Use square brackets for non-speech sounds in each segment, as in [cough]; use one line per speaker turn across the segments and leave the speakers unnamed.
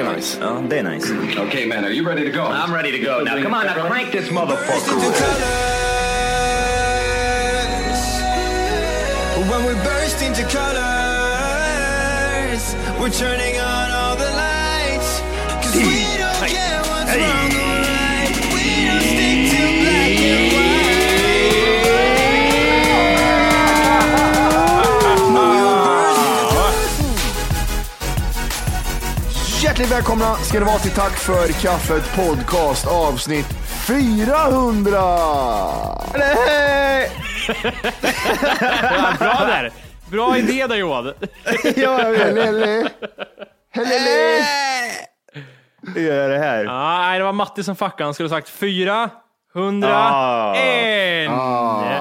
är nice.
Oh, Det är nice.
okay, man, are you ready to go?
I'm ready to go now. Come on, now crank this motherfucker.
When we burst into colors, we're turning on all the lights. Cause we don't care what's wrong
Hjärtligt välkomna ska ni vara till Tack för kaffet podcast avsnitt 400! Nej!
Ja, bra där! Bra idé där Johan!
Ja, lele. Helele.
Hur gör jag det här?
Ja, nej, det var Matti som fuckade. Han skulle ha sagt 400,
Ah.
en.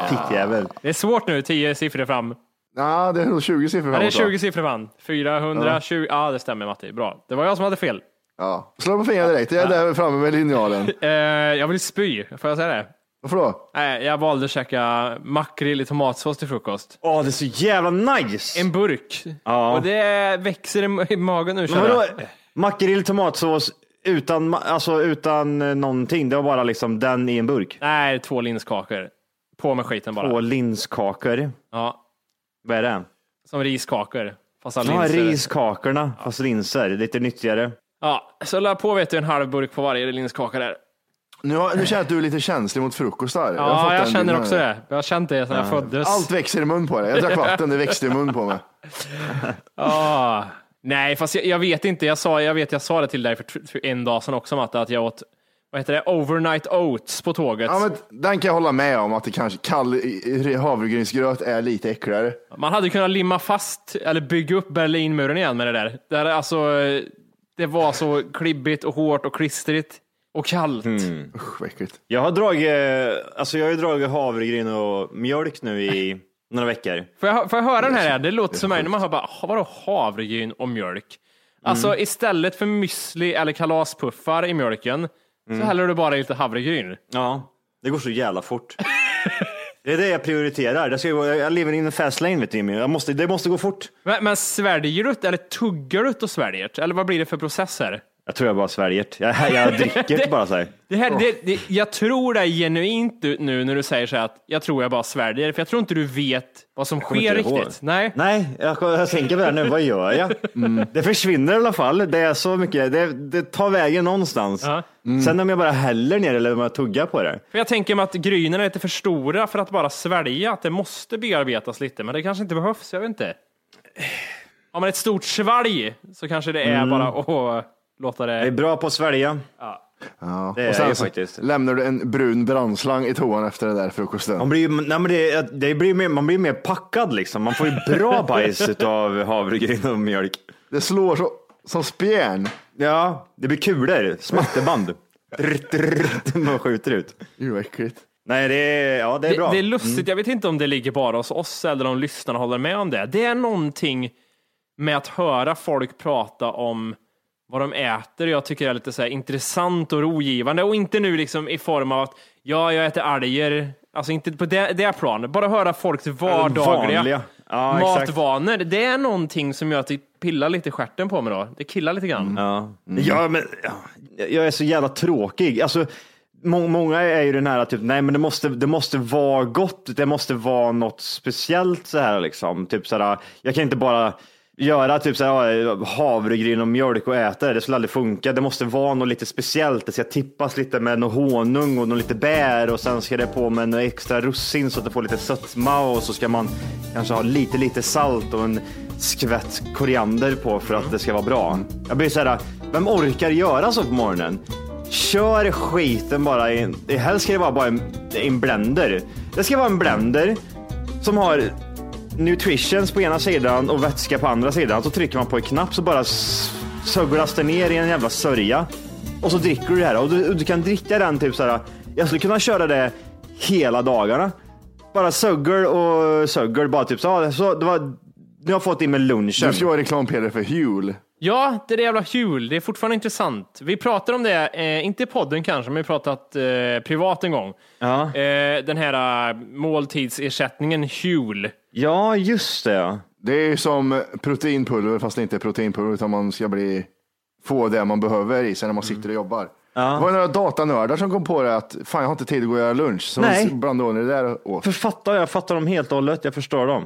Fittjävel.
Det är svårt nu, 10 siffror fram.
Ja, det är nog 20 siffror
Ja, det är
framåt, va?
20 siffror fram. 420, ja det stämmer Matti. Bra. Det var jag som hade fel.
Ja. Slå på fingrarna direkt. Jag är där framme med linjalen. [laughs]
Eh, jag vill spy, får jag säga det?
Varför då?
Nej, jag valde att käka makrill i tomatsås till frukost.
Åh, det är så jävla nice!
En burk.
Ja.
Och det växer i, i magen nu
Men
känner
vadå?
jag.
Makrill, tomatsås utan, ma- alltså, utan eh, någonting. Det var bara liksom den i en burk.
Nej, två linskakor. På med skiten bara.
Och linskakor.
Ja,
Vad är det?
som riskakor. Fast all
Ja,
linser.
riskakorna, fast linser. Lite nyttigare.
Ja, så la på vet du en halv burk på varje linskaka där.
Nu, har, nu känner jag att du är lite känslig mot frukostar. har
Ja, jag,
den
känner
bilden
också
här.
det. Jag har känt det sedan jag föddes.
Allt växer i mun på dig. Jag drack vatten, det växte i mun på mig. [laughs]
Ah. Nej, fast jag, jag vet inte. Jag, sa, jag vet, jag sa det till dig för, för en dag sedan också, Matte, att jag åt vad heter det, overnight oats på tåget.
Ja, men den kan jag hålla med om att det kanske kall havregrynsgröt är lite äckligare.
Man hade kunnat limma fast eller bygga upp Berlinmuren igen med det där. Det, här, är alltså, det var så klibbigt och hårt och klistrigt och kallt.
Usch, vad äckligt.
Jag har dragit, eh, alltså jag har dragit havregryn och mjölk nu i [laughs] några veckor.
Får, jag, får jag höra den här? Det låter som mig när man hör bara, "Ah, vadå havregryn och mjölk? Alltså
Mm.
istället för müsli eller kalaspuffar i mjölken
Mm.
Så häller du bara i lite havregryn.
Ja, det går så jävla fort. Det är det jag prioriterar. Det ska gå, jag lever in en fast lane vet du Jimmy. Jag måste, det måste gå fort.
Men, men sväljer du det eller tuggar du det och sväljer det? Eller vad blir det för processer?
Jag tror jag bara sväljer det. Jag, jag dricker [laughs] det bara så här.
Det här, det, det, jag tror det är genuint nu när du säger så här att jag tror jag bara sväljer, för jag tror inte du vet vad som sker
ihåg.
riktigt. Nej.
Nej, jag, jag tänker på det här nu. Vad gör jag? [laughs]
Mm.
Det försvinner i alla fall. Det är så mycket. Det, det tar vägen någonstans.
Ja.
Sen om jag bara häller ner eller om jag tuggar på det.
För jag tänker mig att grynen är lite för stora för att bara svälja, att det måste bearbetas lite, men det kanske inte behövs, jag vet inte. Har man ett stort svalg så kanske det är
Mm.
bara att låta
Jag är
det...
bra på att svälja.
Ja.
Det är
och sen så
faktiskt.
lämnar du en brun brandslang i toan efter den där frukosten.
Man blir, ju- nej, men det, det blir mer, man blir mer packad liksom. Man får ju bra [laughs] bajs av havregryn och mjölk.
Det slår så, som spjärn.
Ja, det blir kulor. Smatterband. Man skjuter ut.
Gud vad äckligt.
Nej, det är, ja, det är bra.
Det, är lustigt, jag vet inte om det ligger bara hos oss eller om lyssnarna håller med om det. Det är någonting med att höra folk prata om vad de äter jag tycker är lite så här intressant och rogivande och inte nu liksom i form av att ja, jag äter alger. Alltså inte på det, det planet. Bara höra folks vardagliga
Vanliga. Ja, exakt.
matvanor. Det är någonting som gör att det pillar lite i stjärten på mig då. Det killar lite grann.
Ja. Ja, men ja, jag är så jävla tråkig. Alltså, må, många är ju den här typ, nej men det måste, det måste vara gott, det måste vara något speciellt så här liksom. Typ så här, jag kan inte bara göra typ så här, havregryn och mjölk och äta det, det skulle aldrig funka. Det måste vara något lite speciellt, det ska tippas lite med något honung och något lite bär och sen ska det på med något extra russin så att det får lite sötma och så ska man kanske ha lite, lite salt och en skvätt koriander på för att det ska vara bra. Jag blir så här, vem orkar göra så på morgonen? Kör skiten bara i helst ska det vara bara en, en blender. Det ska vara en blender som har nutritions på ena sidan och vätska på andra sidan. Så trycker man på en knapp så bara söglas det ner i en jävla sörja. Och så dricker du det här och du, och du kan dricka den typ så här. Jag skulle kunna köra det hela dagarna. Bara sögel och sögel bara typ så. så det var, nu har jag fått in med lunchen.
Du ska vara reklampelare för Huel.
Ja, det är det jävla Huel. Det är fortfarande intressant. Vi pratar om det, eh, inte i podden kanske, men vi har pratat eh, privat en gång.
Ja.
Eh, den här eh, måltidsersättningen Huel.
Ja, just det. ja.
Det är ju som proteinpulver fast det inte är proteinpulver utan man ska bli, få det man behöver i sig när man sitter och jobbar. Det var några datanördar som kom på det att fan jag har inte tid att gå och göra lunch. Så
Nej.
de blandade in det där åt.
För fattar jag fattar dem helt och hållet. Jag förstår dem.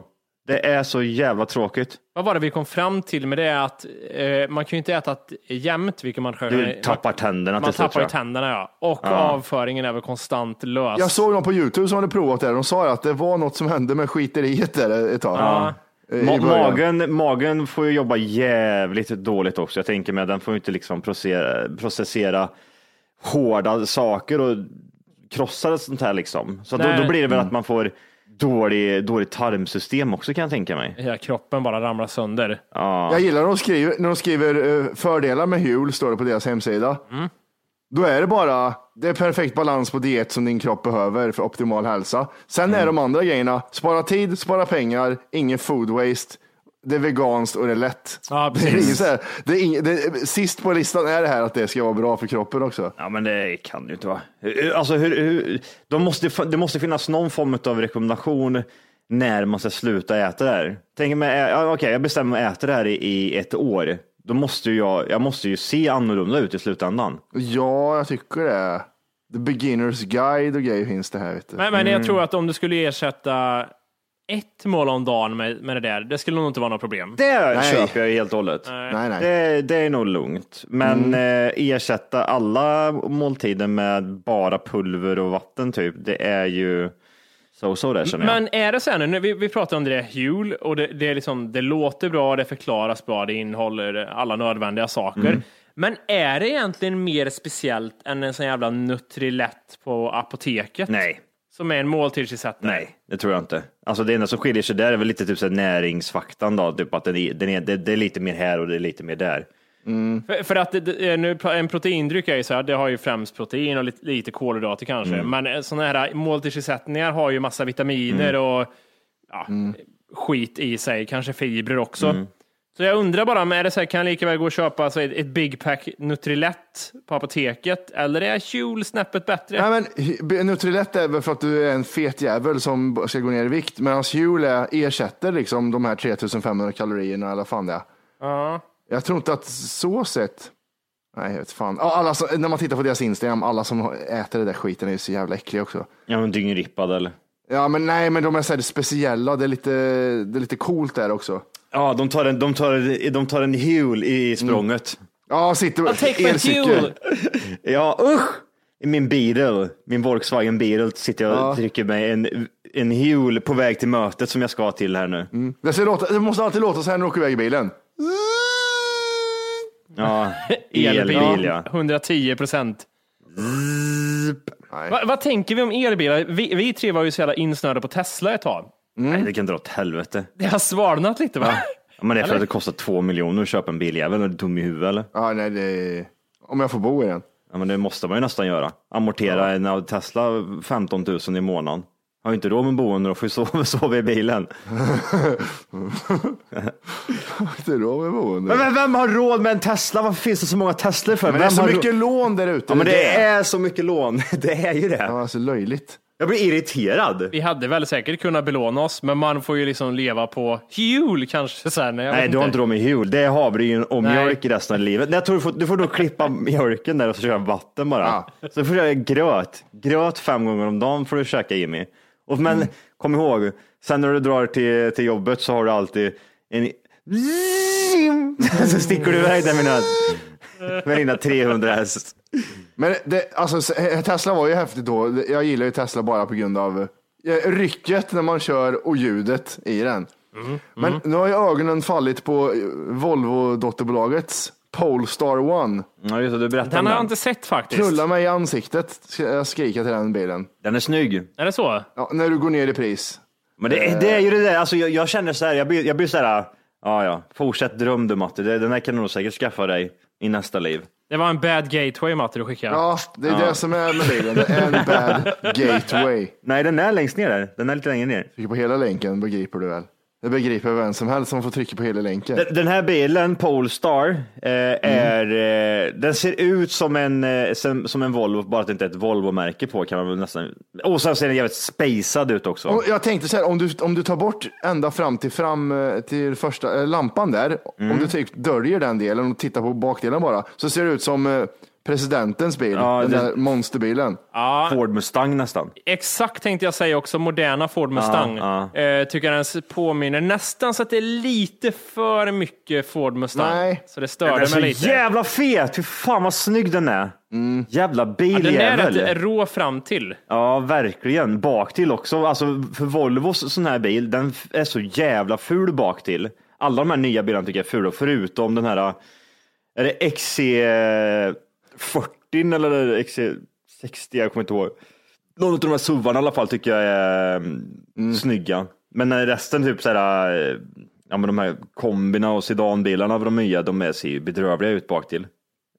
Det är så jävla tråkigt.
Vad var det vi kom fram till med det? Att eh, man kan ju inte äta jämnt, vilket man själv...
Du tappar tänderna
Man tappar ju tänderna, ja. Och avföringen är väl konstant lös.
Jag såg någon på Youtube som hade provat det. De sa att det var något som hände med skiteriet där ett tag.
Ja.
Eh,
Ma- magen, magen får ju jobba jävligt dåligt också. Jag tänker mig, den får ju inte liksom processera, processera hårda saker och krossa det sånt här liksom. Så då, då blir det väl att man får dålig, dåligt tarmsystem också kan jag tänka mig.
Hela kroppen bara ramlar sönder.
Jag gillar när de skriver, när de skriver eh, fördelar med Huel, står det på deras hemsida.
Mm.
Då är det bara, det är perfekt balans på diet som din kropp behöver för optimal hälsa. Sen är de andra grejerna, spara tid, spara pengar, ingen food waste, det är veganskt och det är lätt.
Ja,
det är så här, det är ing, det, sist på listan är det här att det ska vara bra för kroppen också.
Ja, men det kan ju inte vara. Alltså, hur, hur, de måste, det måste finnas någon form av rekommendation när man ska sluta äta det här. Tänk mig, ja, okej, jag bestämmer mig att äta det här i, i ett år. Då måste ju jag, jag måste ju se annorlunda ut i slutändan.
Ja, jag tycker det. The beginners guide och grejer finns det här. Vet du.
Men, men jag tror att om du skulle ersätta ett mål om dagen med, med det där, det skulle nog inte vara något problem.
Det
Nej.
köper jag helt och hållet.
nej, nej.
Det, det är nog lugnt. Men eh, ersätta alla måltider med bara pulver och vatten typ, det är ju så-så där känner jag.
Men är det så här nu, vi, vi pratar om det där Huel och det, det, är liksom, det låter bra, det förklaras bra, det innehåller alla nödvändiga saker.
Mm.
Men är det egentligen mer speciellt än en sån jävla Nutrilett på apoteket?
Nej,
Som är en måltidsersättning?
nej, det tror jag inte. Alltså det enda som skiljer sig där är väl lite typ så näringsfaktan då, typ att den är, den är, det, det är lite mer här och det är lite mer där.
För, för att det- det, nu, en proteindryck är ju så här, det har ju främst protein och lite, lite kolhydrater kanske.
Mm.
Men sådana här måltidsersättningar har ju massa vitaminer
Mm.
och ja, skit i sig, kanske fibrer också. Så jag undrar bara, men är det så här, kan jag lika väl gå och köpa så ett, ett Big Pack Nutrilett på apoteket? Eller är Huel snäppet bättre?
Nej, men Nutrilett är väl för att du är en fet jävel som ska gå ner i vikt. Medan är- ersätter liksom de här 3500 kalorierna eller fan det är.
Ja.
Jag tror inte att så sett. Nej, jag vet fan. Alla som, när man tittar på deras Instagram, alla som äter det där skiten är ju så jävla äckliga också.
Ja, men dyngrippad eller?
Ja, men nej, men de är så här speciella. Det är lite, det är lite coolt där också.
Ja, de tar en, de tar, de tar en hul i språnget.
Ja, sitter
my
elcykel. [laughs]
Ja, usch! I min Beetle, min Volkswagen Beetle, sitter jag och
Ja.
trycker mig en, en hul på väg till mötet som jag ska till här nu.
Det, ska låta, det måste alltid låta så här när du åker iväg i bilen.
Ja,
Elbil, [laughs]
elbil ja.
110 procent. Va, vad tänker vi om elbilar? Vi, vi tre var ju så jävla insnöade på Tesla ett tag.
Nej, det kan dra åt helvete.
Det har svalnat lite va?
Ja, men det är för att det kostar två miljoner att köpa en biljävel. Är du dum i huvudet eller?
Ja, nej, det, om jag får bo i den.
Ja, men det måste man ju nästan göra. Amortera en Tesla 15 000 i månaden. Har ju inte råd med boende och får ju sova, [laughs] sova i bilen.
Det är då med boende.
Men vem, vem har råd med en Tesla? Varför finns det så många Teslor för?
Men det är
Vem
så
har
mycket
råd-
lån där ute.
Ja, men det
det.
är så mycket lån. [laughs] Det är ju det.
Ja, alltså löjligt.
Jag blir irriterad.
Vi hade väl säkert kunnat belåna oss, men man får ju liksom leva på jul kanske. Så här, nej,
Nej, du har inte råd med jul. Det är havregryn och
Nej.
mjölk i resten av livet. Jag tror du, får, du får då klippa mjölken där och så köra vatten bara. Så får du göra gröt. Gröt fem gånger om dagen får du käka Jimmy. Och, men
Mm.
kom ihåg, sen när du drar till, till jobbet så har du alltid en... [laughs] Så sticker du iväg där med dina, med dina 300 häst.
Men det, alltså, Tesla var ju häftigt då. Jag gillar ju Tesla bara på grund av eh, rycket när man kör och ljudet i den. Men nu har ju ögonen fallit på eh, Volvo-dotterbolagets Polestar One.
Ja, just det, du berättade
Den har jag inte sett faktiskt.
Knulla mig i ansiktet, ska jag skrika till den bilen.
Den är snygg.
Är det så?
Ja, när du går ner i pris.
Men det, det är ju det där, alltså jag, jag känner så här, jag blir, jag blir så här, ja ja, fortsätt dröm du Matte, det, den här kan du nog säkert skaffa dig i nästa liv.
Det var en bad gateway Matte du skickade.
Ja, det är det som är med bilen. Det är en bad [laughs] gateway.
Nej, den är längst ner där, den är lite längre ner.
Trycker på hela länken begriper du väl? Det begriper vem som helst som får trycka på hela länken.
Den, här bilen, Polestar, eh, är, eh, den ser ut som en, eh, som, en Volvo, bara att det inte är ett Volvo-märke på kan man väl nästan. Och sen ser den jävligt spacad ut också.
Och jag tänkte så här, om du, om du tar bort ända fram till, fram, eh, till första eh, lampan där,
Mm.
om du typ döljer den delen och tittar på bakdelen bara, så ser det ut som eh, presidentens bil,
Ja,
den
det-
där monsterbilen.
Ja,
Ford Mustang nästan.
exakt tänkte jag säga också. Moderna Ford Mustang.
Ja,
Eh, tycker jag den påminner nästan så att det är lite för mycket Ford Mustang.
Nej.
Så det
Den
störde
är
mig
så
lite.
jävla fet, fy fan vad snygg den är. Jävla
Ja, den är
biljävel.
rätt rå fram till.
Ja, verkligen. Bak till också. Alltså, för Volvos sån här bil, den är så jävla ful bak till. Alla de här nya bilarna tycker jag är fula, förutom den här, är det XC40 eller är det XC60? Jag kommer inte ihåg. Någon av de här SUVarna i alla fall tycker jag är mm. snygga. Men resten, typ så här, eh, ja men de här kombina och sedanbilarna av de nya, de är, ser ju bedrövliga ut bak till.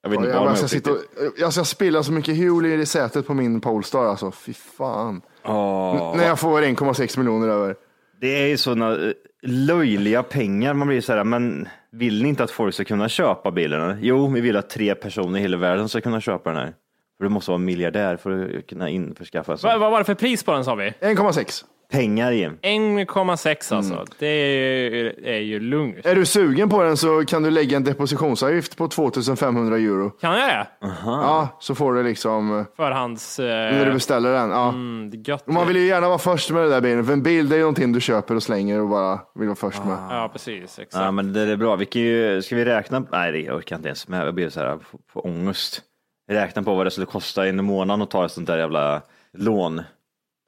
Jag vet inte
jag,
vad de
jag, ska sitta och, jag ska spilla så mycket hjul i sätet på min Polestar alltså, fy fan.
Åh.
När jag får 1,6 miljoner över.
Det är ju sådana eh, löjliga pengar. Man blir så här, men vill ni inte att folk ska kunna köpa bilarna? Jo, vi vill att tre personer i hela världen ska kunna köpa den här. För du måste vara miljardär för att kunna införskaffa så.
Vad, vad var det för pris på den sa vi?
1,6.
Pengar i.
1,6 alltså.
Mm.
Det är, är ju lugnt.
Är du sugen på den så kan du lägga en depositionsavgift på 2500 euro.
Kan jag det?
Ja, så får du liksom, eh,
Förhands...
när du
Eh,
beställer den. Ja.
mm, gött.
Och Man vill ju gärna vara först med det där bilen, för en bil det är ju någonting du köper och slänger och bara vill vara först med.
Ja, precis. Exakt.
Ja, men det är bra. Vi kan ju, ska vi räkna? Nej, det orkar jag inte ens med. Jag blir så här, få ångest. Räkna på vad det skulle kosta in i månaden att ta ett sånt där jävla lån.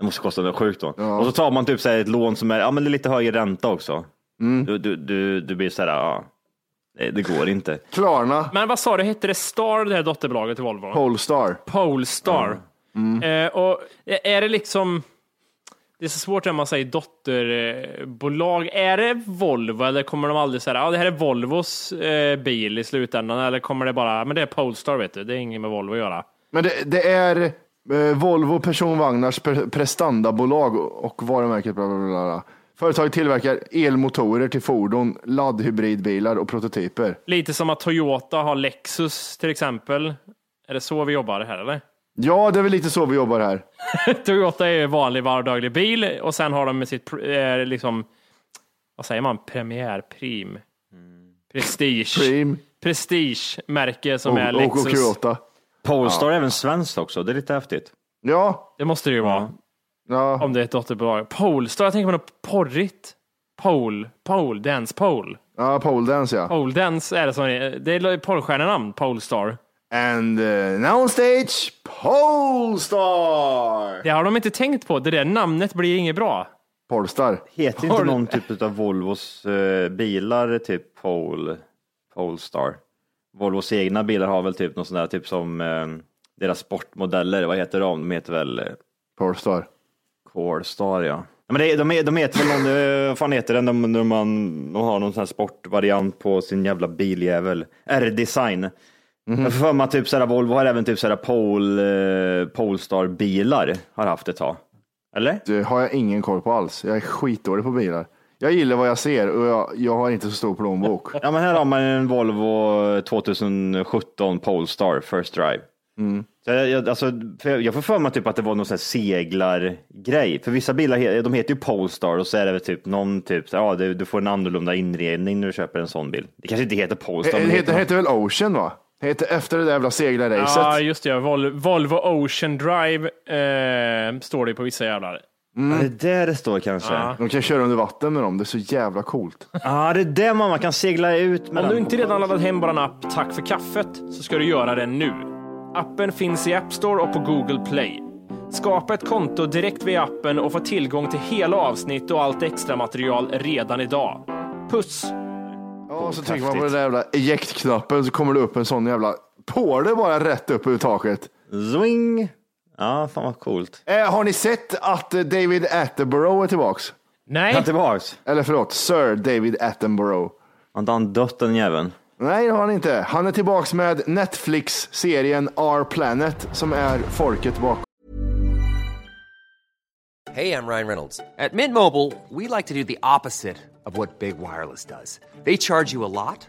Det måste kosta något sjukt då. Och så tar man typ så här ett lån som är, ja men det är lite högre ränta också. Du, du, du, du blir så här, ja, det, det går inte.
Klarna,
Men vad sa du, hette det Star, det här dotterbolaget till Volvo?
Polestar.
Polestar. Eh, och är det liksom, det är så svårt när man säger dotterbolag. Är det Volvo eller kommer de aldrig säga, ja det här är Volvos eh, bil i slutändan eller kommer det bara, men det är Polestar vet du, det är inget med Volvo att göra.
Men det, det är Volvo personvagnars pre- prestandabolag och varumärket bla bla bla. bla. Företaget tillverkar elmotorer till fordon, laddhybridbilar och prototyper.
Lite som att Toyota har Lexus till exempel. Är det så vi jobbar här eller?
Ja, det är väl lite så vi jobbar här. [laughs]
Toyota är en vanlig vardaglig bil och sen har de med sitt, eh, liksom, vad säger man, premiär, prim, prestige,
Cream
prestigemärke som
och,
är
och, och
Lexus.
Q8.
Polestar är även svenskt också, det är lite häftigt.
Ja,
Det måste det ju vara,
ja.
om det är ett dotterbolag. Polestar, jag tänker på något porrigt. Pole, pole, dance pole.
ja pole dance ja.
Pole dance är det som är, det är porrstjärnenamn, Polestar.
And uh, now on stage, Polestar!
Det har de inte tänkt på, det där namnet blir inget bra.
Polestar.
Heter
Har
inte någon typ av Volvos eh, bilar typ Pol, Polestar? Volvos egna bilar har väl typ någon sån där typ som eh, deras sportmodeller, vad heter de? De heter väl eh,
Polestar.
Corestar ja. ja men det, de, de heter väl eh, vad fan heter den, de, de, man, de har någon sån här sportvariant på sin jävla biljävel. R-design. Jag får för mig typ såhär, Volvo har även typ såhär Pol, eh, Polestar-bilar har haft ett tag. Eller?
Det har jag ingen koll på alls. Jag är skitdålig på bilar. Jag gillar vad jag ser och jag, jag har inte så stor plånbok. [laughs]
Ja men här har man en Volvo 2017 Polestar First Drive. Så jag, jag, alltså, för jag- jag får för mig typ att det var någon sån här seglargrej. För vissa bilar de heter ju Polestar och så är det väl typ någon typ, så, ja du, du får en annorlunda inredning när du köper en sån bil. Det kanske inte heter Polestar.
Det
men
heter, heter väl Ocean va? Det heter efter det där jävla seglarracet.
Ja, just det. Vol- Volvo Ocean Drive eh, står det på vissa jävlar.
Ja, det är där det står kanske. Ja,
De kan köra under vatten med dem, det är så jävla coolt.
det är där man, man kan segla ut med
Om
den.
du inte redan laddat hem bara en app Tack för kaffet så ska du göra det nu. Appen finns i App Store och på Google Play. Skapa ett konto direkt via appen och få tillgång till hela avsnitt och allt extra material redan idag. Puss!
Ja, och så trycker man på den där jävla eject-knappen så kommer det upp en sån jävla påle bara rätt upp ur taket.
Swing! Ja, fan vad coolt.
Eh, har ni sett att David Attenborough är tillbaks?
Nej,
Han tillbaks.
Eller förlåt, Sir David Attenborough.
Har inte han dött den jäveln?
Nej, det har han inte. Han är tillbaks med Netflix-serien Our Planet som är folket bakom.
Hey, I'm Ryan Reynolds. At Mint Mobile, we like to do the opposite of what Big Wireless does. They charge you a lot,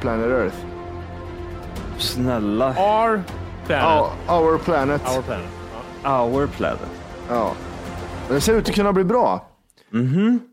Planet Earth.
Snälla.
Our Planet.
Ja, Our Planet.
Our Planet.
Our Planet.
Ja. Det ser ut att kunna bli bra.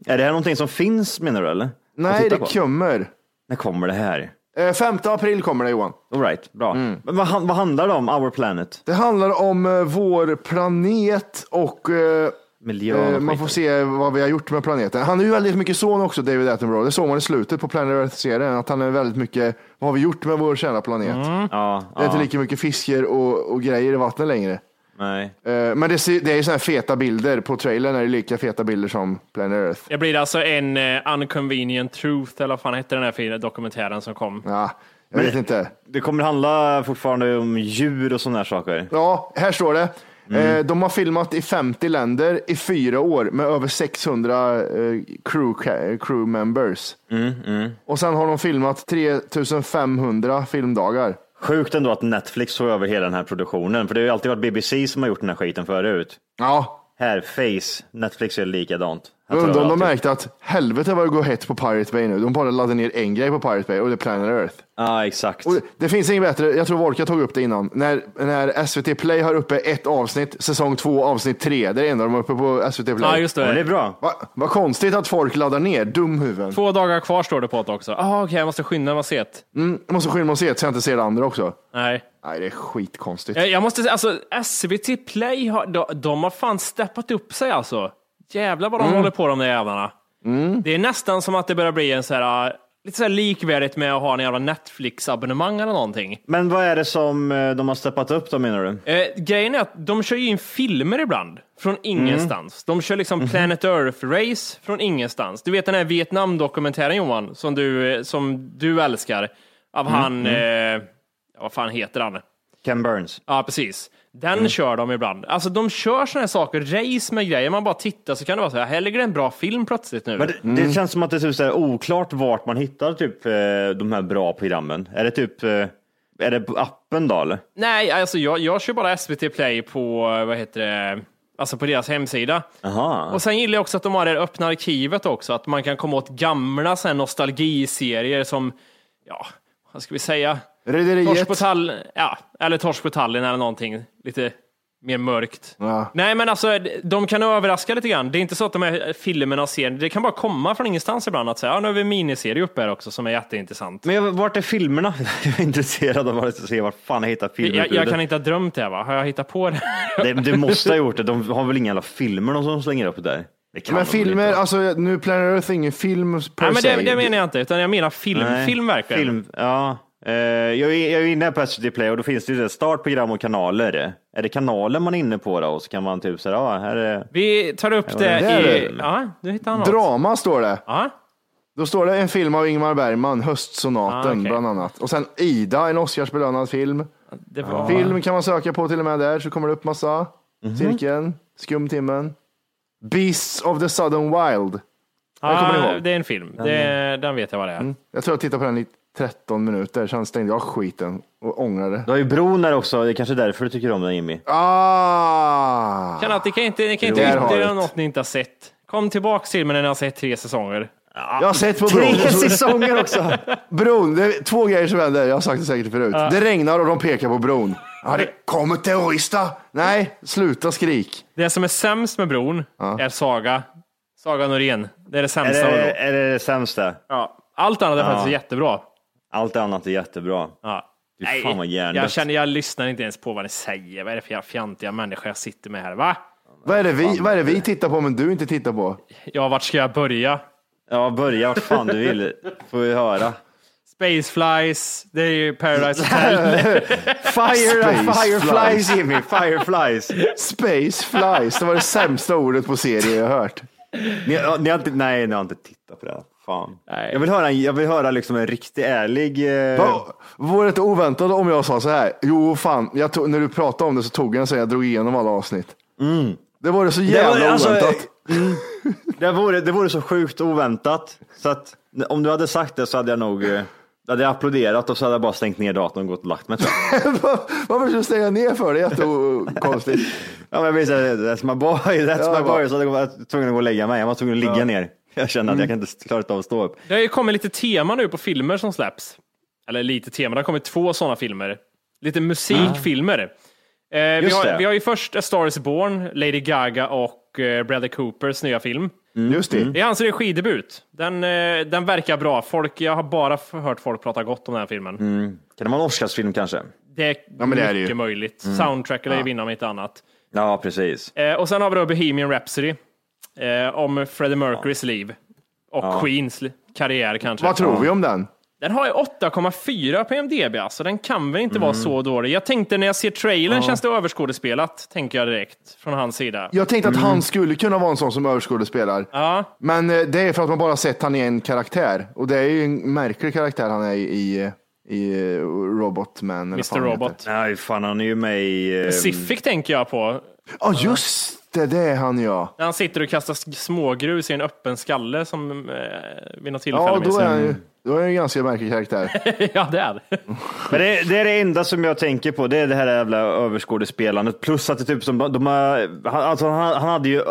Är det här någonting som finns menar du eller?
Nej, det kommer.
När kommer det här?
Eh, 5 april kommer det Johan.
All right, bra. Men vad, han- vad handlar det om, Our Planet?
Det handlar om eh, vår planet och eh,
Miljön
eh, man får se vad vi har gjort med planeten. Han är ju väldigt mycket son också, David Attenborough. Det såg man i slutet på Planet Earth-serien, att han är väldigt mycket, vad har vi gjort med vår kära planet?
Ja,
Det är inte
ja,
lika mycket fiskar och, och grejer i vattnet längre.
nej.
Eh, men det, det är ju sådana här feta bilder. På trailern är det lika feta bilder som Planet Earth.
Det blir alltså en eh, Unconvenient Truth, eller vad fan hette den här fina dokumentären som kom?
Ja, jag vet inte.
Det kommer handla fortfarande om djur och sådana här saker.
Ja, här står det.
Mm.
Eh, de har filmat i 50 länder i fyra år med över 600 eh, crew, crew members.
Mm,
Och sen har de filmat 3500 filmdagar.
Sjukt ändå att Netflix tog över hela den här produktionen, för det har ju alltid varit BBC som har gjort den här skiten förut.
Ja,
Här, Face, Netflix är likadant.
Jag undrar om de
alltid-
märkte att helvete vad det går hett på Pirate Bay nu. De bara laddade ner en grej på Pirate Bay och det är Planet Earth.
Ja, exakt.
Och det, det finns inget bättre, jag tror Volka tog upp det innan, när, när SVT Play har uppe ett avsnitt, säsong två, avsnitt tre. Det är det enda de har uppe på SVT Play.
Ja, just
Ja, men det är
det.
bra.
Va, vad konstigt att folk laddar ner, dumhuvuden.
Två dagar kvar står det på det också. Ah, Okej, jag måste skynda mig sett.
Mm, jag måste skynda mig att se det så jag inte ser det andra också.
Nej.
Nej, det är skitkonstigt.
Jag, jag måste säga, alltså SVT Play, har, de, de har fan steppat upp sig alltså. Jävlar vad de
Mm.
håller på de där jävlarna. Det är nästan som att det börjar bli en så här, äh, lite så här likvärdigt med att ha en jävla Netflix-abonnemang eller någonting.
Men vad är det som eh, de har steppat upp då menar du?
Eh, grejen är att de kör ju in filmer ibland från ingenstans. De kör liksom Planet Earth-race från ingenstans. Du vet den här Vietnam-dokumentären Johan, som du, eh, som du älskar, av han, eh, ja, vad fan heter han?
Ken Burns.
Ja, precis. Den kör de ibland. Alltså de kör såna här saker, race med grejer. Man bara tittar så kan det vara så här, här ligger en bra film plötsligt nu.
Men det, det känns som att det är typ så här oklart vart man hittar typ eh, de här bra programmen. Är det typ, eh, är det på appen då eller?
Nej, alltså jag, jag kör bara SVT Play på, eh, vad heter det, alltså på deras hemsida.
Aha.
Och sen gillar jag också att de har det öppna arkivet också, att man kan komma åt gamla så här, nostalgiserier som, ja, vad ska vi säga? Torsk på
Rederiet.
tall, ja, eller Torsk på Tallinn eller någonting. Lite mer mörkt.
Ja.
Nej, men alltså, de kan överraska lite grann. Det är inte så att de här filmerna ser, det kan bara komma från ingenstans ibland att säga, ja, nu har vi en miniserie uppe här också som är jätteintressant.
Men jag, vart är filmerna? [laughs] Jag är intresserad av att se vart fan jag hittar
Jag, jag
filmutbudet.
kan inte ha drömt det, va? Har jag hittat på det?
Det, du måste ha gjort det. De har väl inga jävla filmer de som slänger upp där?
Men filmer,
inte
alltså nu Planet Earth är ingen film per
Nej, men det, det menar jag inte, utan jag menar film.
Nej.
Film verkligen.
Film, ja. Eh, jag, är, jag är inne på SVT Play och då finns det ju det, startprogram och kanaler. Är det kanaler man är inne på då? Och så kan man typ säga, ja, här är...
Vi tar upp det,
det
i... Ja, du hittar något.
Drama står det.
Ja.
Då står det en film av Ingmar Bergman, Höstsonaten
Ah, okej.
bland annat. Och sen Ida, en Oscarsbelönad film.
Det var...
Film kan man söka på till och med där, så kommer det upp massa.
Mhm.
Cirkeln, Skumtimmen. Beasts of the Southern Wild. Ihåg.
det är en film. Det, den vet jag vad det är.
Jag tror jag tittade på den i 13 minuter, sen stängde jag skiten och ångrade.
Du har ju bron där också, det är kanske därför du tycker om den Jimmy.
Ah!
Kan att, ni kan inte, ni kan inte ytterligare
det.
något ni inte har sett. Kom tillbaka till mig när ni har sett tre säsonger.
Jag har sett på bron.
Tre [laughs] säsonger också!
Bron, det är två grejer som händer. Jag har sagt det säkert förut. Det regnar och de pekar på bron. Ja, det kommer terrorister. Nej, sluta skrik.
Det som är sämst med bron är Saga. Saga Norén. Det är det
Är
sämsta
det,
med bron.
är det det sämsta?
Ja. Allt annat är
Ja.
faktiskt jättebra.
Allt annat är jättebra.
Ja.
Fy fan vad hjärndött.
jag känner, jag lyssnar inte ens på vad ni säger. Vad är det för fjantiga människor jag sitter med här? Va?
Vad är, det vi, vad är det vi tittar på men du inte tittar på?
Ja, vart ska jag börja?
Ja, börja vart fan du vill. Får vi höra.
Spaceflies, det är ju Paradise Hotel. [laughs]
Fire,
Space
fireflies
flies.
Jimmy, fireflies.
Space flies, det var det sämsta ordet på serie jag hört.
Ni, ni har inte, nej, ni har inte tittat på det. Fan.
Nej.
Jag vill höra, jag vill höra liksom en riktigt ärlig... Eh,
Va, vore det inte oväntat om jag sa så här? Jo, fan, jag tog, när du pratade om det så tog jag en så jag drog igenom alla avsnitt. Det var det så jävla
Det var- alltså,
oväntat.
mm, det, vore, det vore så sjukt oväntat. Så att om du hade sagt det så hade jag nog eh, då hade jag applåderat och så hade jag bara stängt ner datorn och gått och lagt mig. [laughs]
Varför ska du stänga ner för det? Jättekonstigt.
Ja, men jag här, that's my boy, that's
Ja,
my boy. Så jag varit tvungen att gå och lägga mig. Jag var tvungen att ligga
Ja.
ner. Jag kände att jag kan inte klara av att stå upp.
Det har ju kommit lite tema nu på filmer som släpps. Eller lite tema, det har kommit två sådana filmer. Lite musikfilmer. Eh, vi, har,
det.
vi har ju först A Star is Born, Lady Gaga och eh, Bradley Coopers nya film.
Just det.
Det är hans regidebut. Den, eh, den verkar bra. Folk, jag har bara hört folk prata gott om den här filmen.
Kan det vara en Oscarsfilm kanske?
Det är
Ja, men det är det
mycket
ju.
möjligt. Soundtrack lär ju vinna om inte annat.
Ja, precis.
Eh, och sen har vi då Bohemian Rhapsody. Eh, om Freddie Mercurys liv. Och Queens li- karriär kanske.
Vad tror vi om den?
Den har ju 8,4 på MDB, alltså den kan väl inte vara så dålig. Jag tänkte när jag ser trailern känns det överskådespelat, tänker jag direkt från hans sida.
Jag tänkte att han skulle kunna vara en sån som överskådespelar.
Ja,
Men eh, det är för att man bara sett han i en karaktär. Och det är ju en märklig karaktär han är i, i, i eh, Robotman.
Mr.
han
Robot.
Nej, fan han är ju med i... eh,
Pacific tänker jag på.
Ja, just det, det är han ja.
När han sitter och kastar smågrus i en öppen skalle som eh, vid något tillfälle.
Ja, då är han ju då är en ganska märklig karaktär. [laughs]
ja, det är det.
Men det, det är det enda som jag tänker på, det är det här jävla överskådespelandet. Plus att det typ som de har, alltså han, han hade ju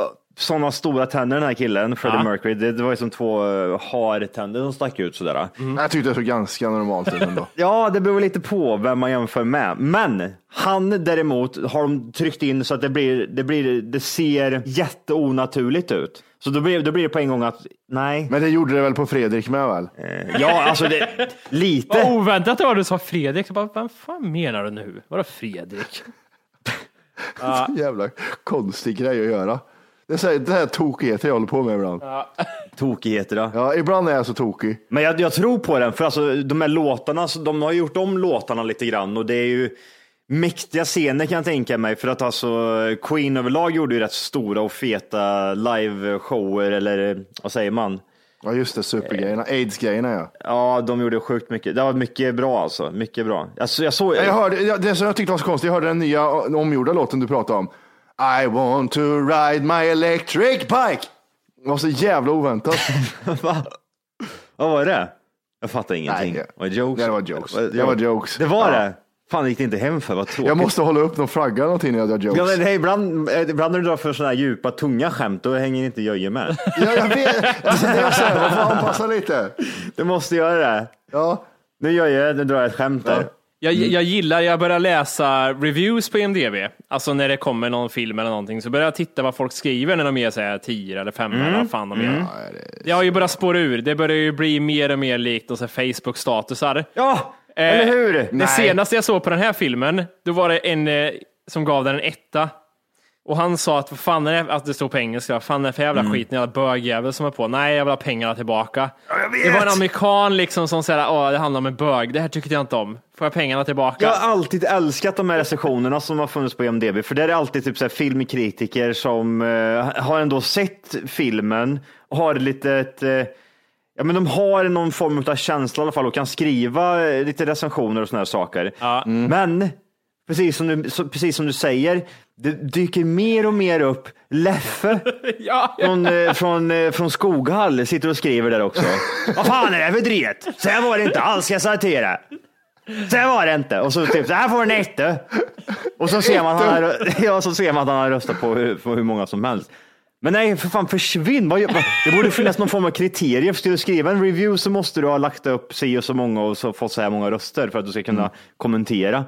sådana stora tänder den här killen, Freddie
Ja.
Mercury. Det, det var ju som två uh, hartänder som stack ut sådär.
Jag tyckte det såg ganska normalt ut ändå. [laughs]
Ja, det beror lite på vem man jämför med. Men han däremot har de tryckt in så att det blir, det blir, det ser jätteonaturligt ut. Så då blir, då blir det på en gång att, nej.
Men det gjorde det väl på Fredrik med väl?
Eh, Ja, alltså det,
Vad
lite.
oväntat det var du sa Fredrik. Jag bara, Vad fan menar du nu? Vadå Fredrik? [laughs]
Jävla konstig grej att göra. Det är så här, det här tokigheter jag håller på med ibland. [laughs]
Tokigheter då.
Ja, ibland är jag så tokig.
Men jag, jag tror på den, för alltså, de här låtarna, så de har gjort om låtarna lite grann och det är ju mäktiga scener kan jag tänka mig. För att alltså Queen överlag gjorde ju rätt stora och feta live-shower, eller vad säger man?
Ja, just det, supergrejerna. Aids-grejerna ja.
Ja, de gjorde sjukt mycket. Det var mycket bra alltså. Mycket bra. Alltså, jag såg...
Jag hörde, ja, det som jag tyckte var så konstigt, jag hörde den nya omgjorda låten du pratade om. I want to ride my electric bike. Det var så jävla oväntat. [laughs]
Va? Vad var det? Jag fattar ingenting.
Nej, det-
var det jokes?
det var jokes.
Var
Det var jokes.
Det var
Ja.
det? Fan, det gick det inte hem för? Vad tråkigt.
Jag måste hålla upp någon flagga eller någonting när jag drar
Ja,
jokes.
men, hej, ibland, eh, ibland när du drar för sådana här djupa, tunga skämt, då hänger inte Jöje med.
Ja, jag vet. Alltså, det är så här, man får anpassa lite.
Du måste göra det.
Ja,
Nu Jöje, nu drar jag ett skämt där.
Jag,
Mm.
jag gillar, jag börjar läsa reviews på IMDB, alltså när det kommer någon film eller någonting, så börjar jag titta vad folk skriver när de ger sig 10 eller 5
Mm.
eller vad fan de gör. Det har ju börjat spåra ur, det börjar ju bli mer och mer likt Facebook-statusar.
Ja,
Eh,
eller hur?
Det
Nej.
senaste jag såg på den här filmen, då var det en eh, som gav den en etta. Och han sa att, vad fan är det, att det stod på engelska, vad fan är det för jävla
Mm.
skit, en jävla bögjävel som är på. Nej, jag vill ha pengarna tillbaka. Det var en amerikan liksom som säger, åh, det handlar om en bög, det här tyckte jag inte om. Får jag pengarna tillbaka?
Jag har alltid älskat de här recensionerna som har funnits på IMDB, för där är det alltid typ så här filmkritiker som eh, har ändå sett filmen, har lite ett, eh, ja men de har någon form av känsla i alla fall och kan skriva eh, lite recensioner och såna här saker. Men precis som, du, så, precis som du säger, det dyker mer och mer upp Leffe [laughs]
ja,
från, eh, från, eh, från Skoghall sitter och skriver där också. Vad fan är det för dret? Så här var det inte alls, ska jag säga Så här var det inte. Och så typ, så här får en etta. Och så ser man att han har, [laughs] ja, så ser man att han har röstat på hur, på hur många som helst. Men nej, för fan försvinn. Det borde finnas någon form av kriterier. Ska du skriva en review så måste du ha lagt upp si och så många och så fått så här många röster för att du ska kunna kommentera.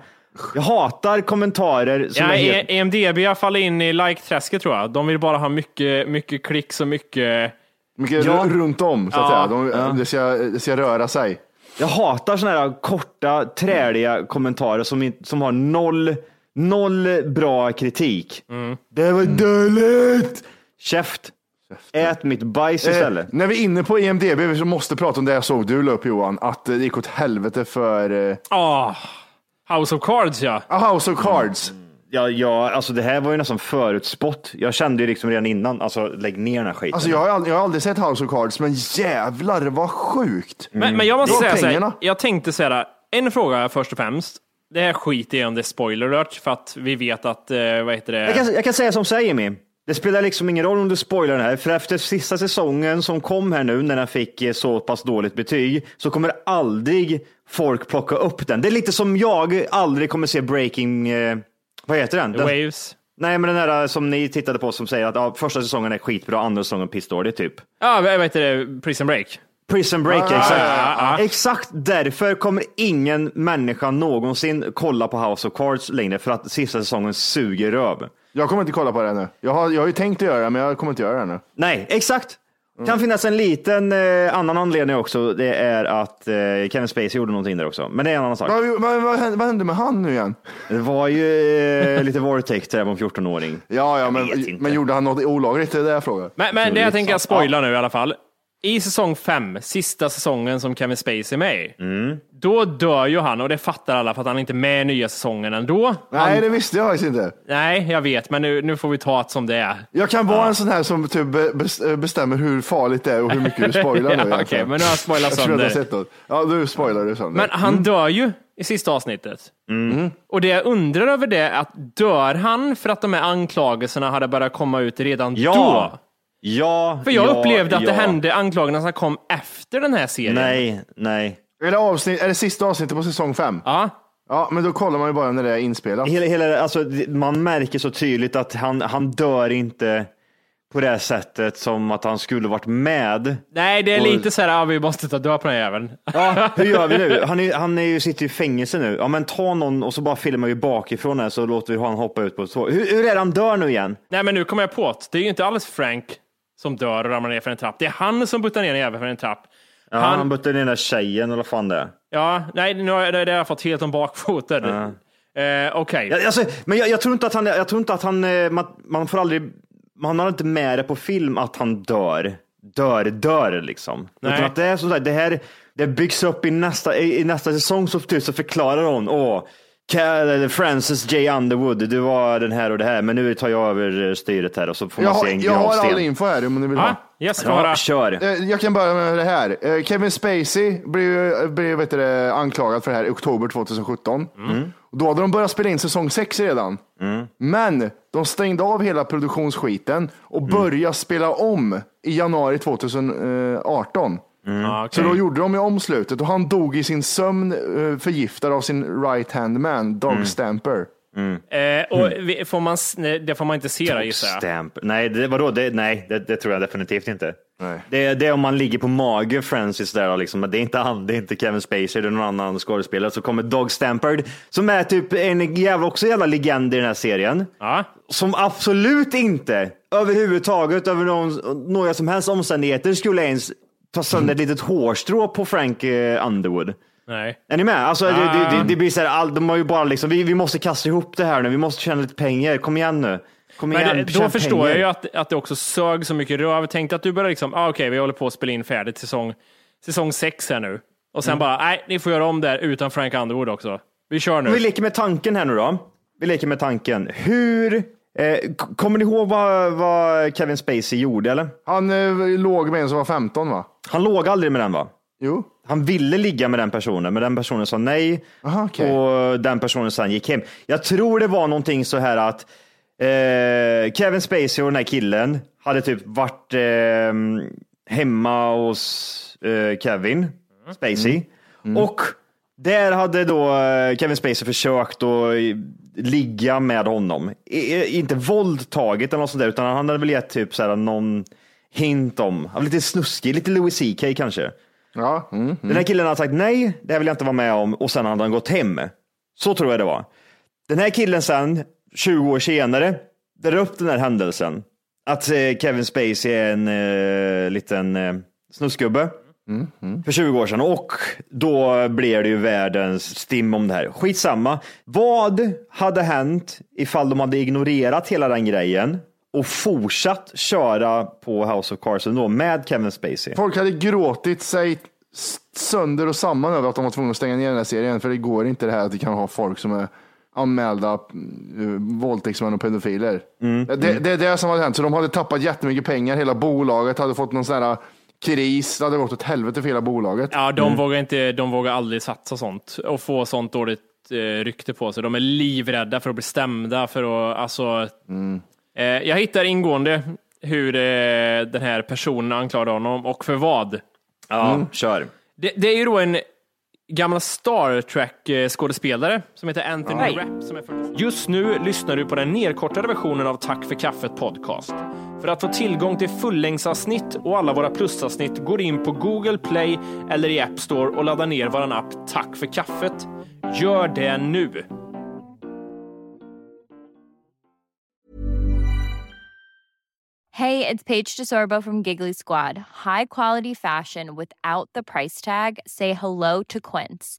Jag hatar kommentarer som
Ja,
är helt...
E- EMDB har fallit in i like-träsket tror jag. De vill bara ha mycket, mycket klicks och mycket...
Mycket
Ja.
ru- runt om så att
Ja.
säga. De, det, ska, det ska röra sig.
Jag hatar sådana här korta, träliga kommentarer som, som har noll, noll bra kritik. Det var dåligt! Käft. Ät mitt bajs istället.
Eh, när vi är inne på EMDB så måste prata om det jag såg du la upp Johan, att eh, det gick åt helvete för eh,
Ah, House of Cards ja.
A House of Cards.
Ja, ja, alltså det här var ju nästan förutspått. Jag kände ju liksom redan innan, alltså lägg ner den här skiten.
Alltså jag har, aldrig, jag har aldrig sett House of Cards, men jävlar vad sjukt.
Men, men jag måste
Det var
säga så här,
pengarna.
jag tänkte säga en fråga först och främst. Det här skiter jag i om det är spoiler alert, för att vi vet att, eh, vad heter det?
Jag kan, jag kan säga som säger Jimmy. Det spelar liksom ingen roll om du spoilar den här, för efter sista säsongen som kom här nu när den fick eh, så pass dåligt betyg så kommer aldrig folk plocka upp den. Det är lite som jag aldrig kommer se Breaking, eh, vad heter den? den
Waves.
Nej, men den här som ni tittade på som säger att ja, första säsongen är skitbra, andra säsongen pissdålig typ.
Ja, vad heter det? Prison Break.
Prison Break,
Ah,
exakt.
ja, ja, ja.
Exakt därför kommer ingen människa någonsin kolla på House of Cards längre för att sista säsongen suger röv.
Jag kommer inte kolla på det nu. Jag har, jag har ju tänkt att göra det, men jag kommer inte göra det nu.
Nej, exakt. Kan finnas en liten eh, annan anledning också. Det är att eh, Kevin Spacey gjorde någonting där också. Men det är en annan sak.
Vad, vad, vad, hände, vad hände med han nu igen?
Det var ju eh, lite våldtäkt där på en 14-åring.
Ja, ja, men, men gjorde han något olagligt? Det är det jag frågar.
Men, men det jag tänker spoila nu i alla fall. I säsong fem, sista säsongen som Kevin Spacey är med i,
Mm.
då dör ju han och det fattar alla för att han inte är med i nya säsongen ändå.
Nej, det visste jag faktiskt inte.
Nej, jag vet, men nu, nu får vi ta det som det är.
Jag kan vara en sån här som typ be- bes- bestämmer hur farligt det är och hur mycket du spoilar [laughs] nu.
Ja,
egentligen.
okej, men nu har jag spoilat
Jag tror att du har
sönder.
sett. Ja, du spoilar du sönder.
Men han dör ju i sista avsnittet.
Mm.
Och det jag undrar över det är att dör han för att de här anklagelserna hade börjat komma ut redan
Ja.
då?
Ja,
För jag
ja,
upplevde att
ja.
det hände anklagelserna kom efter den här serien.
Nej, nej.
Är det, avsnitt, är det sista avsnittet på säsong fem?
Ja.
Ja, men då kollar man ju bara när det är inspelat.
Hela, hela, alltså, det- man märker så tydligt att han, han dör inte på det sättet som att han skulle varit med.
Nej, det är
Och-
lite så här, ja, vi måste ta död på den här jäveln.
Ja, [laughs] hur gör vi nu? Han, är, han är ju, sitter i fängelse nu. Ja, men ta någon och så bara filmar vi bakifrån här så låter vi han hoppa ut på så. Hur, hur är det han dör nu igen?
Nej, men nu kommer jag på att det är ju inte alls Frank som dör och ramlar ner för en trapp. Det är han som buttar ner en jävel för en trapp.
Ja,
Han-
han, bytte ner den där tjejen eller vad fan det är.
Ja, nej, nu har jag, det har jag fått helt om bakfoten. Eh, Okej.
Ja, alltså, men jag, jag tror inte att han, jag tror inte att han, eh, man, man får aldrig, man har inte med det på film att han dör, dör, dör liksom.
Nej.
Utan att det är som sagt, det här, det byggs upp i nästa, i, nästa säsong så, typ, så förklarar hon, åh, Francis J. Underwood, du var den här och det här, men nu tar jag över eh, styret här och så får
Jag
man
har,
se en
jag har all info här om ni vill ha.
yes,
Ja, kör.
Eh, Jag kan börja med det här. Eh, Kevin Spacey blev, blev vet du, anklagad för det här i oktober 2017. Och Då hade de börjat spela in säsong 6 redan. Men de stängde av hela produktionsskiten och började spela om i januari 2018.
Ja,
Så
okej.
då gjorde de ju om slutet och han dog i sin sömn eh, förgiftad av sin right hand man, Dog Stamper.
Eh, och vi- får man, det får man inte se då gissar jag.
Nej, det, vadå? Det, nej det, det tror jag definitivt inte.
Nej.
Det, är- det är om man ligger på mage, Francis, där, liksom. det är inte han, det är inte Kevin Spacey, det är någon annan skådespelare. Så kommer Doug Stampard, som är typ en jävla, också jävla legend i den här serien.
Ja.
Som absolut inte överhuvudtaget, över någon, några som helst omständigheter, skulle ens ta sönder ett litet hårstrå på Frank eh, Underwood.
Nej.
Är ni med? Alltså, det,
Ah.
det, det, det blir så här, all, de har ju bara liksom, vi, vi måste kasta ihop det här nu, vi måste tjäna lite pengar, kom igen nu. Kom igen,
Men det, då förstår
pengar.
jag ju att, att det också sög så mycket röv. Tänk att du börjar liksom, ah, okej, vi håller på att spela in färdigt säsong, säsong sex här nu. Och sen bara, nej, ni får göra om det här utan Frank Underwood också. Vi kör nu.
Vi leker med tanken här nu då. Vi leker med tanken. Hur, kommer ni ihåg vad, vad Kevin Spacey gjorde eller?
Han eh, låg med en som var 15 va?
Han låg aldrig med den va?
Jo.
Han ville ligga med den personen, men den personen sa nej.
Aha, okej.
Och den personen sen gick hem. Jag tror det var någonting så här att eh, Kevin Spacey och den här killen hade typ varit eh, hemma hos eh, Kevin Spacey. Och där hade då eh, Kevin Spacey försökt att eh, ligga med honom. I, inte våldtaget eller något sånt där, utan han hade väl gett typ så här någon hint om, lite snuskig, lite Louis CK kanske.
Ja. Mm,
Den här killen hade sagt nej, det här vill jag inte vara med om och sen hade han gått hem. Så tror jag det var. Den här killen sen, 20 år senare, drar upp den här händelsen. Att eh, Kevin Spacey är en eh, liten eh, snusgubbe. För 20 år sedan och då blev det ju världens stim om det här. Skitsamma. Vad hade hänt ifall de hade ignorerat hela den grejen och fortsatt köra på House of Cards då med Kevin Spacey?
Folk hade gråtit sig sönder och samman över att de var tvungna att stänga ner den här serien. För det går inte det här att vi kan ha folk som är anmälda uh, våldtäktsmän och pedofiler. det, det är det som hade hänt. Så de hade tappat jättemycket pengar. Hela bolaget hade fått någon sån här kris. Det hade gått åt helvete för hela bolaget.
Ja, de, vågar inte, de vågar aldrig satsa sånt och få sånt dåligt eh, rykte på sig. De är livrädda för att bli stämda. För att, alltså, eh, jag hittar ingående hur eh, den här personen anklagade honom och för vad.
Ja, kör.
Det, det är ju då en gamla Star Trek-skådespelare som heter Anthony
Hej.
Rapp. Som är 40. Just nu lyssnar du på den nedkortade versionen av Tack för kaffet podcast. För att få tillgång till fullängdsavsnitt och alla våra plusavsnitt går in på Google Play eller i App Store och laddar ner vår app Tack för kaffet. Gör det nu!
Hej, det är Paige DeSorbo från Giggly Squad. High quality fashion without the price tag. Say hello to Quince.